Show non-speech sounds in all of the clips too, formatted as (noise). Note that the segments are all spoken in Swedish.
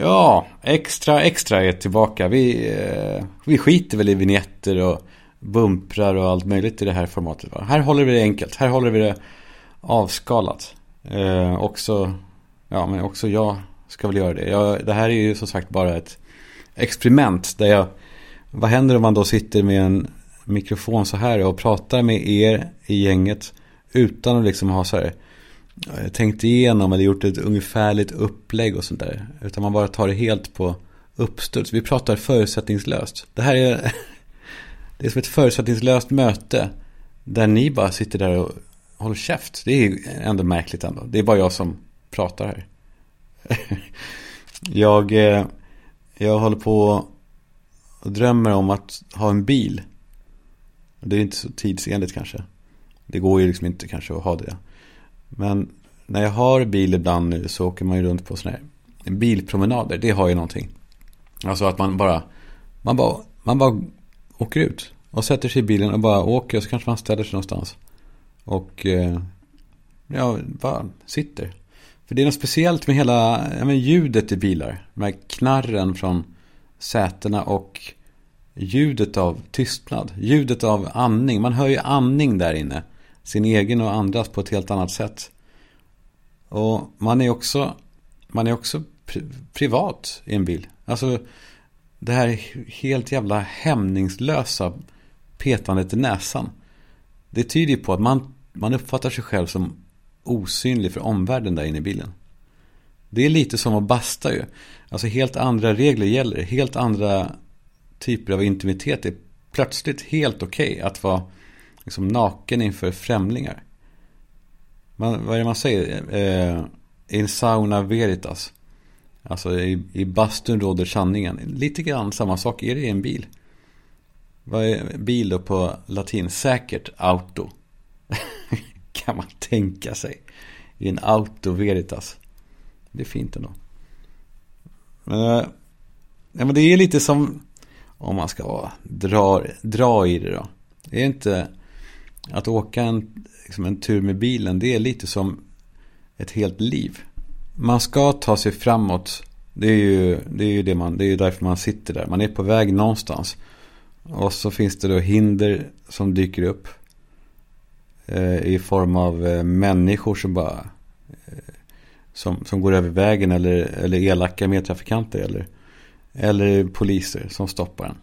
Ja, extra extra är tillbaka. Vi, eh, vi skiter väl i vignetter och bumprar och allt möjligt i det här formatet. Va? Här håller vi det enkelt. Här håller vi det avskalat. Eh, också, ja, men också jag ska väl göra det. Jag, det här är ju som sagt bara ett experiment där jag vad händer om man då sitter med en mikrofon så här och pratar med er i gänget utan att liksom ha så här tänkt igenom eller gjort ett ungefärligt upplägg och sånt där. Utan man bara tar det helt på uppstuds. Vi pratar förutsättningslöst. Det här är, (laughs) det är som ett förutsättningslöst möte. Där ni bara sitter där och håller käft. Det är ändå märkligt ändå. Det är bara jag som pratar här. (laughs) jag, eh, jag håller på och drömmer om att ha en bil. Det är inte så tidsenligt kanske. Det går ju liksom inte kanske att ha det. Men när jag har bil ibland nu så åker man ju runt på sådana här bilpromenader. Det har ju någonting. Alltså att man bara, man bara, man bara åker ut. Och sätter sig i bilen och bara åker och så kanske man ställer sig någonstans. Och eh, ja, bara sitter. För det är något speciellt med hela ja, men ljudet i bilar. De här knarren från sätena och ljudet av tystnad. Ljudet av andning. Man hör ju andning där inne. Sin egen och andras på ett helt annat sätt. Och man är också, man är också pri privat i en bil. Alltså det här helt jävla hämningslösa petandet i näsan. Det tyder ju på att man, man uppfattar sig själv som osynlig för omvärlden där inne i bilen. Det är lite som att basta ju. Alltså helt andra regler gäller. Helt andra typer av intimitet är plötsligt helt okej okay att vara liksom naken inför främlingar. Man, vad är det man säger? Eh, in sauna veritas. Alltså i, i bastun råder sanningen. Lite grann samma sak är det i en bil. Vad är bil då på latin? Säkert auto. (laughs) kan man tänka sig. I en auto veritas. Det är fint ändå. Men, eh, ja, men det är lite som om man ska vara, dra, dra i det då. Det är inte att åka en, liksom en tur med bilen. Det är lite som ett helt liv. Man ska ta sig framåt. Det är ju det, är ju det man, det är ju därför man sitter där. Man är på väg någonstans. Och så finns det då hinder som dyker upp. Eh, I form av eh, människor som bara eh, som, som går över vägen eller, eller elaka medtrafikanter eller, eller poliser som stoppar en.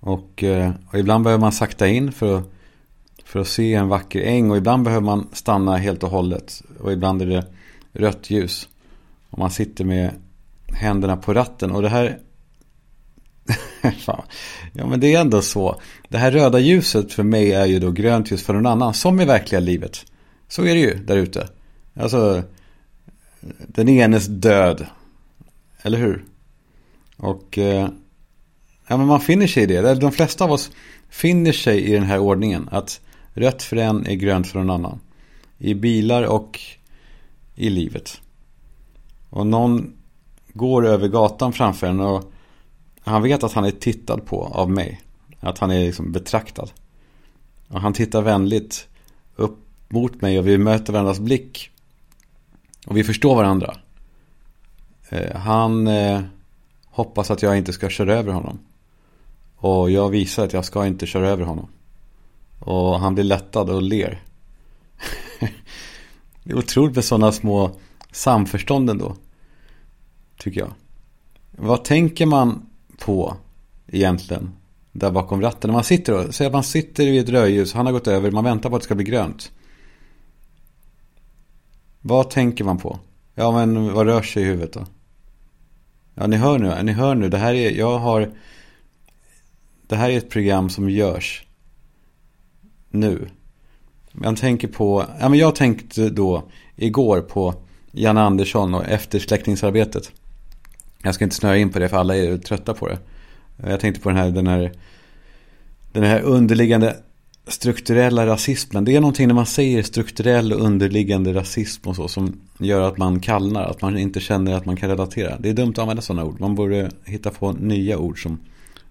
Och, eh, och ibland behöver man sakta in för att, för att se en vacker äng och ibland behöver man stanna helt och hållet och ibland är det rött ljus. Och man sitter med händerna på ratten och det här (laughs) ja men det är ändå så. Det här röda ljuset för mig är ju då grönt ljus för någon annan. Som i verkliga livet. Så är det ju där ute. Alltså den enes död. Eller hur? Och eh, ja, men man finner sig i det. De flesta av oss finner sig i den här ordningen. Att rött för en är grönt för någon annan. I bilar och i livet. Och någon går över gatan framför en och han vet att han är tittad på av mig. Att han är liksom betraktad. Och han tittar vänligt upp mot mig och vi möter varandras blick. Och vi förstår varandra. Eh, han eh, hoppas att jag inte ska köra över honom. Och jag visar att jag ska inte köra över honom. Och han blir lättad och ler. (laughs) det är otroligt med sådana små samförstånd ändå. Tycker jag. Vad tänker man på egentligen? Där bakom ratten. När man sitter och, säg att man sitter vid ett rödljus. Han har gått över. Man väntar på att det ska bli grönt. Vad tänker man på? Ja men vad rör sig i huvudet då? Ja ni hör nu, ni hör nu. Det här är, jag har Det här är ett program som görs nu Jag tänker på, ja men jag tänkte då Igår på Janne Andersson och eftersläckningsarbetet Jag ska inte snöa in på det för alla är trötta på det Jag tänkte på den här, den här Den här underliggande strukturella rasismen. Det är någonting när man säger strukturell och underliggande rasism och så som gör att man kallnar, att man inte känner att man kan relatera. Det är dumt att använda sådana ord. Man borde hitta på nya ord som,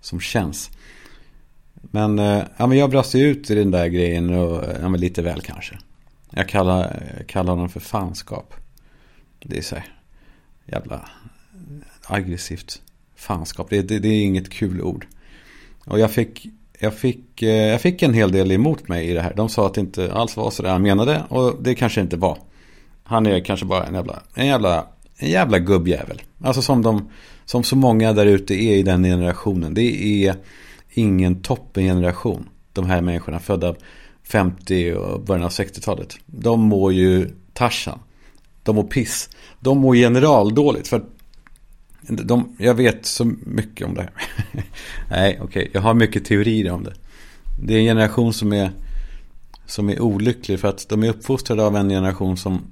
som känns. Men, eh, ja, men jag brast ut i den där grejen och ja, men lite väl kanske. Jag kallar, kallar honom för fanskap. Det är så här, jävla aggressivt fanskap. Det, det, det, är inget kul ord. Och jag fick, jag, fick, eh, jag fick en hel del emot mig i det här. De sa att det inte alls var så det han menade. Och det kanske inte var. Han är kanske bara en jävla, en jävla, en jävla gubbjävel. Alltså som, de, som så många där ute är i den generationen. Det är ingen toppengeneration. De här människorna födda 50 och början av 60-talet. De mår ju Tarzan. De mår piss. De mår generaldåligt. För de, jag vet så mycket om det här. (laughs) Nej, okej. Okay. Jag har mycket teorier om det. Det är en generation som är, som är olycklig. För att de är uppfostrade av en generation som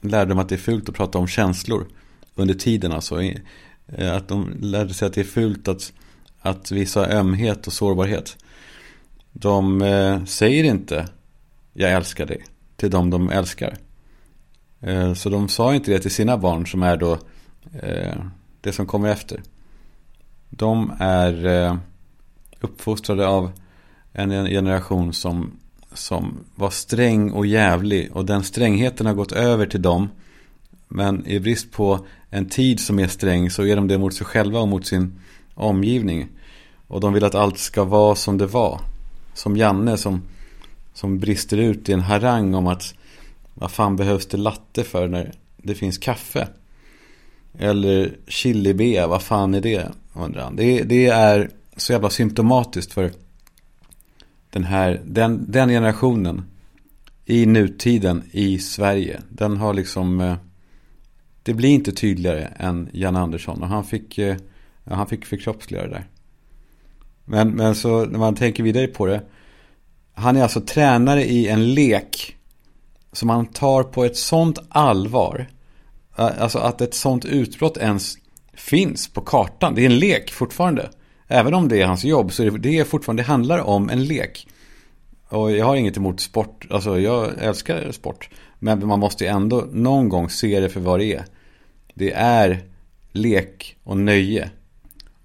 lärde dem att det är fult att prata om känslor. Under tiden alltså. Eh, att de lärde sig att det är fult att, att visa ömhet och sårbarhet. De eh, säger inte jag älskar dig till dem de älskar. Eh, så de sa inte det till sina barn som är då eh, det som kommer efter. De är eh, uppfostrade av en generation som, som var sträng och jävlig. Och den strängheten har gått över till dem. Men i brist på en tid som är sträng så är de det mot sig själva och mot sin omgivning. Och de vill att allt ska vara som det var. Som Janne som, som brister ut i en harang om att vad fan behövs det latte för när det finns kaffe? Eller chilibea, vad fan är det? Undrar han. Det, det är så jävla symptomatiskt för den här, den, den generationen i nutiden i Sverige. Den har liksom, eh, det blir inte tydligare än Jan Andersson. Och han fick, eh, han fick förkroppsliga det där. Men, men så när man tänker vidare på det. Han är alltså tränare i en lek som han tar på ett sånt allvar. Alltså att ett sånt utbrott ens finns på kartan. Det är en lek fortfarande. Även om det är hans jobb så är det, det är fortfarande, det handlar om en lek. Och jag har inget emot sport, alltså jag älskar sport. Men man måste ju ändå någon gång se det för vad det är. Det är lek och nöje.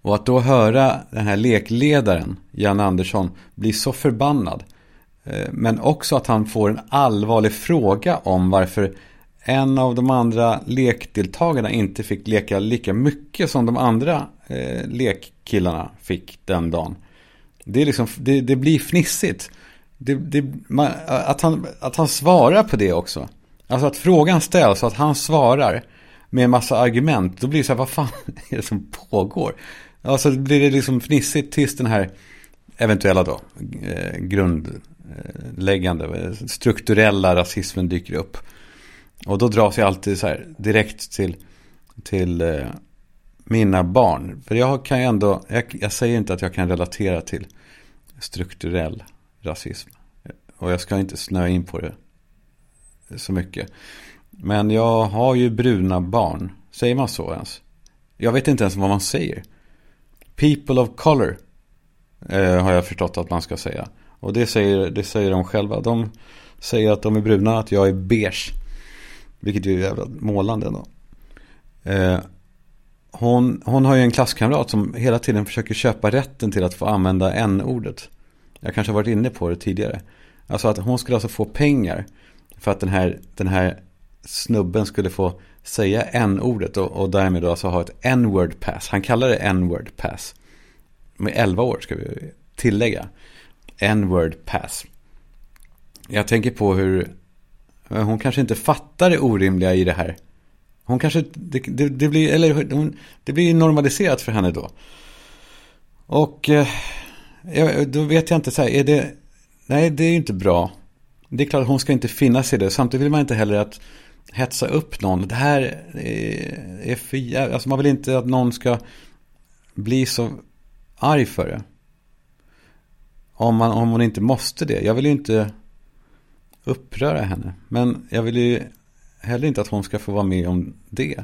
Och att då höra den här lekledaren, Jan Andersson, bli så förbannad. Eh, men också att han får en allvarlig fråga om varför en av de andra lekdeltagarna inte fick leka lika mycket som de andra eh, lekkillarna fick den dagen. Det, är liksom, det, det blir fnissigt. Det, det, man, att, han, att han svarar på det också. Alltså att frågan ställs och att han svarar med en massa argument. Då blir det så här, vad fan (laughs) är det som pågår? Alltså blir det liksom fnissigt tills den här eventuella då eh, grundläggande eh, strukturella rasismen dyker upp. Och då dras jag alltid så här direkt till, till eh, mina barn. För jag kan ju ändå, jag, jag, säger inte att jag kan relatera till strukturell rasism. Och jag ska inte snöa in på det så mycket. Men jag har ju bruna barn. Säger man så ens? Jag vet inte ens vad man säger. People of color eh, har jag förstått att man ska säga. Och det säger, det säger de själva. De säger att de är bruna, att jag är beige. Vilket ju är jävla målande ändå. Eh, hon, hon har ju en klasskamrat som hela tiden försöker köpa rätten till att få använda n-ordet. Jag kanske har varit inne på det tidigare. Alltså att hon skulle alltså få pengar för att den här, den här snubben skulle få säga n-ordet och, och därmed alltså ha ett n-word pass. Han kallar det n-word pass. Med 11 år ska vi tillägga. N-word pass. Jag tänker på hur hon kanske inte fattar det orimliga i det här. Hon kanske, det, det, det blir, eller hon, det blir normaliserat för henne då. Och eh, då vet jag inte så här, är det, nej det är ju inte bra. Det är klart att hon ska inte finna sig i det. Samtidigt vill man inte heller att hetsa upp någon. Det här är, är för alltså man vill inte att någon ska bli så arg för det. Om, man, om hon inte måste det. Jag vill ju inte uppröra henne. Men jag vill ju heller inte att hon ska få vara med om det.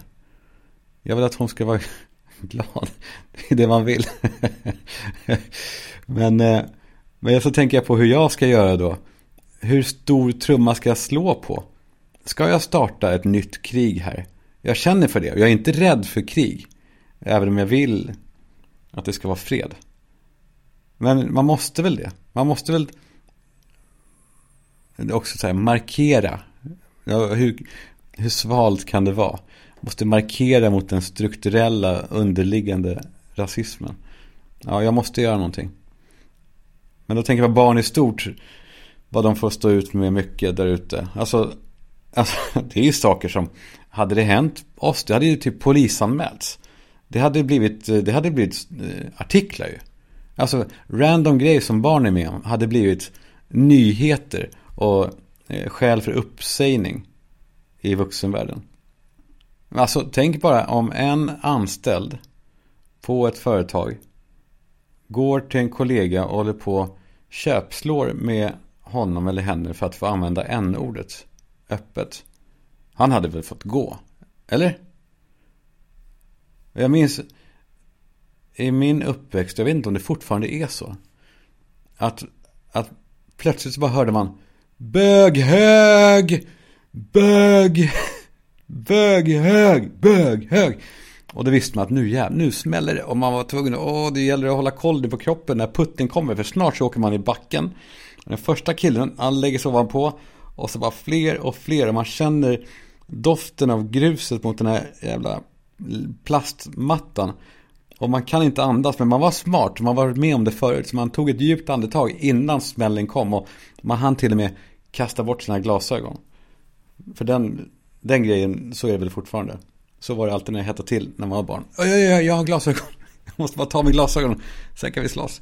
Jag vill att hon ska vara (laughs) glad. Det är det man vill. (laughs) men, eh, men så tänker jag på hur jag ska göra då. Hur stor trumma ska jag slå på? Ska jag starta ett nytt krig här? Jag känner för det. Jag är inte rädd för krig. Även om jag vill att det ska vara fred. Men man måste väl det. Man måste väl också så här, markera. Ja, hur, hur svalt kan det vara? måste markera mot den strukturella underliggande rasismen. Ja, jag måste göra någonting. Men då tänker jag på barn i stort. Vad de får stå ut med mycket där ute. Alltså, alltså, (laughs) det är ju saker som, hade det hänt oss, det hade ju typ polisanmälts. Det hade blivit, eh, det hade blivit eh, artiklar ju. Alltså, random grejer som barn är med om hade blivit nyheter och eh, skäl för uppsägning i vuxenvärlden. Alltså, tänk bara om en anställd på ett företag går till en kollega och håller på köpslår med honom eller henne för att få använda n-ordet öppet. Han hade väl fått gå, eller? Jag minns i min uppväxt, jag vet inte om det fortfarande är så. Att, att plötsligt så bara hörde man Böghög! Bög! Böghög! Böghög! Och då visste man att nu jävlar, nu smäller det. Och man var tvungen att, åh, det gäller att hålla koll på kroppen när putten kommer. För snart så åker man i backen. Den första killen, han lägger sig ovanpå. Och så bara fler och fler. Och man känner doften av gruset mot den här jävla plastmattan. Och man kan inte andas, men man var smart. Man var med om det förut. Så man tog ett djupt andetag innan smällen kom. Och man hann till och med kasta bort sina glasögon. För den, den grejen, så är det väl fortfarande. Så var det alltid när jag hettade till när man var barn. Oj, oj, oj, jag har glasögon. (laughs) Jag måste bara ta mig glasögon. Sen kan vi slåss.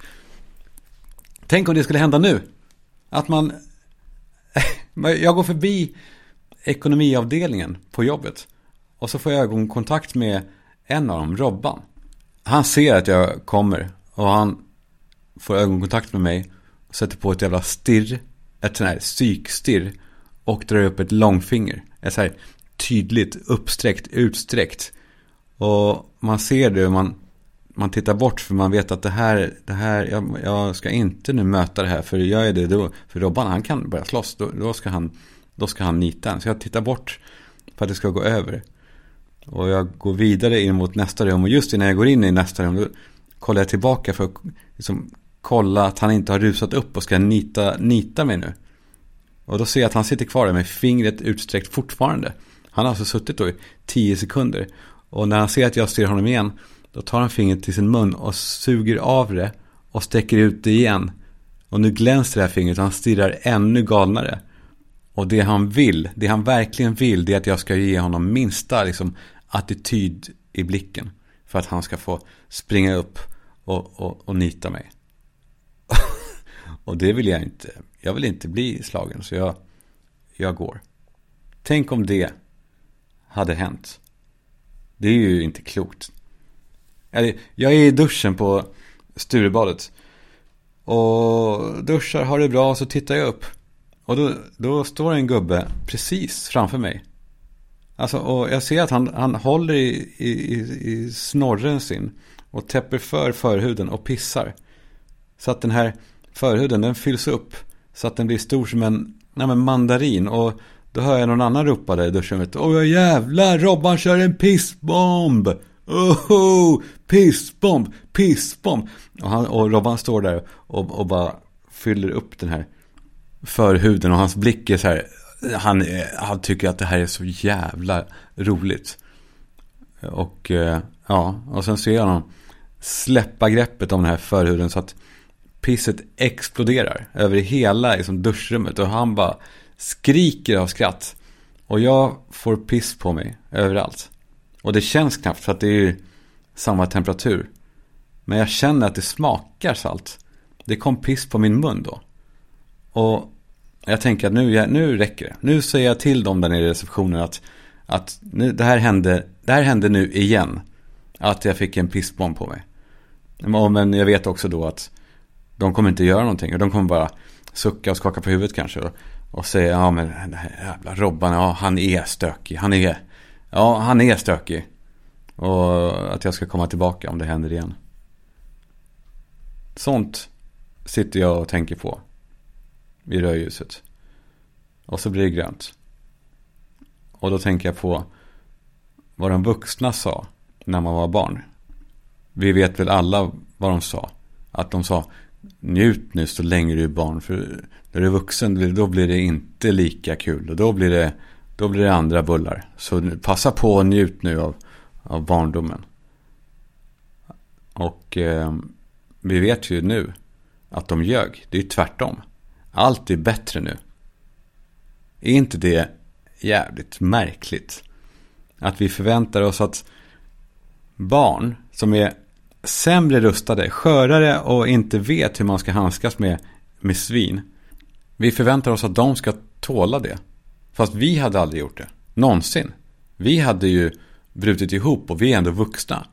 Tänk om det skulle hända nu. Att man... Jag går förbi ekonomiavdelningen på jobbet. Och så får jag ögonkontakt med en av dem, Robban. Han ser att jag kommer och han får ögonkontakt med mig. Och sätter på ett jävla stirr. Ett sånt här psykstirr. Och drar upp ett långfinger. Ett så här tydligt uppsträckt, utsträckt. Och man ser det, man, man tittar bort för man vet att det här, det här jag, jag ska inte nu möta det här. För gör jag det då, för Robban han kan börja slåss, då, då, ska han, då ska han nita en. Så jag tittar bort för att det ska gå över. Och jag går vidare in mot nästa rum och just innan jag går in i nästa rum då kollar jag tillbaka för att liksom, kolla att han inte har rusat upp och ska nita, nita mig nu. Och då ser jag att han sitter kvar där med fingret utsträckt fortfarande. Han har alltså suttit då i tio sekunder. Och när han ser att jag ser honom igen, då tar han fingret till sin mun och suger av det och sträcker ut det igen. Och nu glänser det här fingret och han stirrar ännu galnare. Och det han vill, det han verkligen vill, det är att jag ska ge honom minsta liksom, attityd i blicken. För att han ska få springa upp och, och, och nita mig. (laughs) och det vill jag inte. Jag vill inte bli slagen, så jag, jag går. Tänk om det hade hänt. Det är ju inte klokt. Jag är i duschen på Sturebadet. Och duschar, har det bra, så tittar jag upp. Och då, då står en gubbe precis framför mig. Alltså, och jag ser att han, han håller i, i, i snorren sin. Och täpper för förhuden och pissar. Så att den här förhuden, den fylls upp. Så att den blir stor som en nej men mandarin. Och då hör jag någon annan ropa där i duschrummet. Åh jävlar, Robban kör en pissbomb! Oh, pissbomb, pissbomb! Och, han, och Robban står där och, och bara fyller upp den här förhuden. Och hans blick är så här, han, han tycker att det här är så jävla roligt. Och eh, ja, och sen ser jag honom släppa greppet om den här förhuden så att pisset exploderar över hela liksom, duschrummet. Och han bara skriker av skratt. Och jag får piss på mig överallt. Och det känns knappt för att det är samma temperatur. Men jag känner att det smakar salt. Det kom piss på min mun då. Och jag tänker att nu, nu räcker det. Nu säger jag till dem där nere i receptionen att, att nu, det, här hände, det här hände nu igen. Att jag fick en pissbomb på mig. Men jag vet också då att de kommer inte göra någonting. De kommer bara sucka och skaka på huvudet kanske. Och säga, ja men den här jävla Robban, ja han är stökig. Han är, ja han är stökig. Och att jag ska komma tillbaka om det händer igen. Sånt sitter jag och tänker på. I rödljuset. Och så blir det grönt. Och då tänker jag på vad de vuxna sa när man var barn. Vi vet väl alla vad de sa. Att de sa njut nu så länge du är barn. För när du är vuxen då blir det inte lika kul. Och då blir det, då blir det andra bullar. Så passa på och njut nu av, av barndomen. Och eh, vi vet ju nu att de ljög. Det är ju tvärtom. Allt är bättre nu. Är inte det jävligt märkligt? Att vi förväntar oss att barn som är sämre rustade, skörare och inte vet hur man ska handskas med, med svin. Vi förväntar oss att de ska tåla det. Fast vi hade aldrig gjort det. Någonsin. Vi hade ju brutit ihop och vi är ändå vuxna.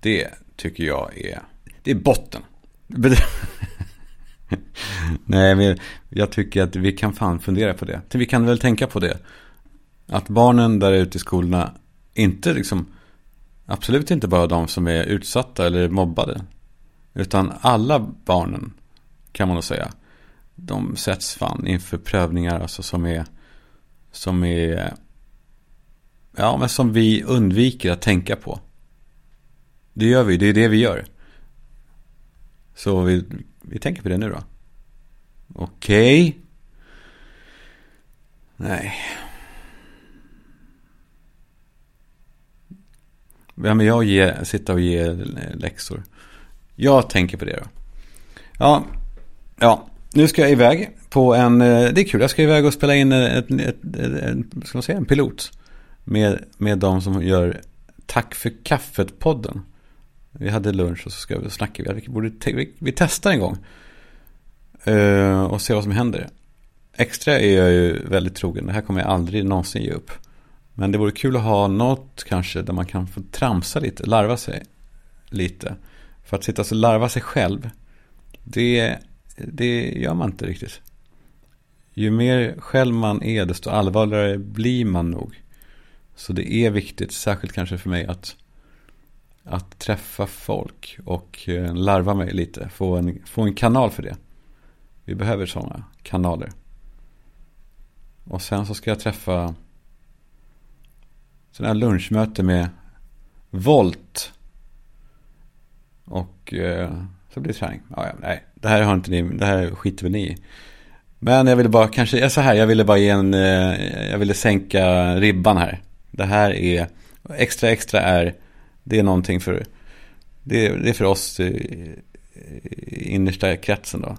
Det tycker jag är, det är botten. (laughs) Nej, men jag tycker att vi kan fan fundera på det. Vi kan väl tänka på det. Att barnen där ute i skolorna inte liksom, absolut inte bara de som är utsatta eller mobbade. Utan alla barnen kan man nog säga. De sätts fan inför prövningar alltså som är, som är, ja men som vi undviker att tänka på. Det gör vi, det är det vi gör. Så vi, vi tänker på det nu då. Okej. Okay. Nej. Vem är jag att ge, sitta och ge läxor? Jag tänker på det då. Ja, ja, nu ska jag iväg på en, eh, det är kul, jag ska iväg och spela in eh, ett, ett, ett, ett ska man säga, en pilot. Med, med de som gör Tack för kaffet-podden. Vi hade lunch och så ska vi snacka. Vi, borde vi, vi testar en gång. Uh, och ser vad som händer. Extra är jag ju väldigt trogen. Det här kommer jag aldrig någonsin ge upp. Men det vore kul att ha något kanske där man kan få tramsa lite, larva sig lite. För att sitta och larva sig själv, det, det gör man inte riktigt. Ju mer själv man är, desto allvarligare blir man nog. Så det är viktigt, särskilt kanske för mig, att, att träffa folk och eh, larva mig lite. Få en, få en kanal för det. Vi behöver sådana kanaler. Och sen så ska jag träffa sådana här lunchmöte med Volt. Och eh, så blir det träning. Ja, ja, nej, det här har inte ni, det här skiter väl ni i. Men jag ville bara, kanske, så här, jag ville bara ge en, eh, jag ville sänka ribban här. Det här är, extra extra är, det är någonting för, det, är, det är för oss i innersta kretsen då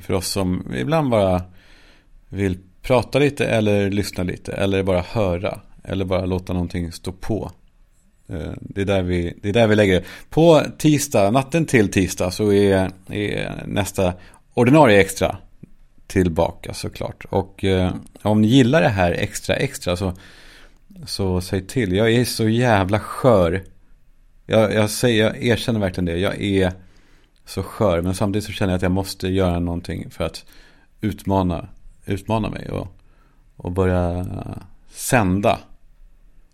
för oss som ibland bara vill prata lite eller lyssna lite eller bara höra eller bara låta någonting stå på. Eh, det är där vi, det är där vi lägger På tisdag, natten till tisdag så är, är nästa ordinarie extra tillbaka såklart. Och eh, om ni gillar det här extra extra så, så säg till. Jag är så jävla skör. Jag, jag, säger, jag erkänner verkligen det. Jag är så skör. Men samtidigt så känner jag att jag måste göra någonting för att utmana, utmana mig och, och börja sända.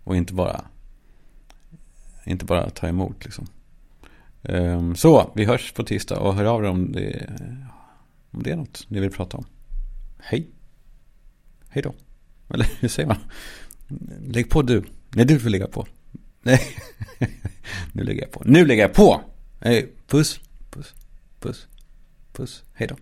Och inte bara, inte bara ta emot liksom. Ehm, så, vi hörs på tisdag och hör av er om det, om det är något ni vill prata om. Hej. Hej då. Eller (laughs) hur säger man? Lägg på du. Nej, du får lägga på. Nej, (laughs) nu lägger jag på. Nu lägger jag på. Puss. Puss, puss, puss. Hej då.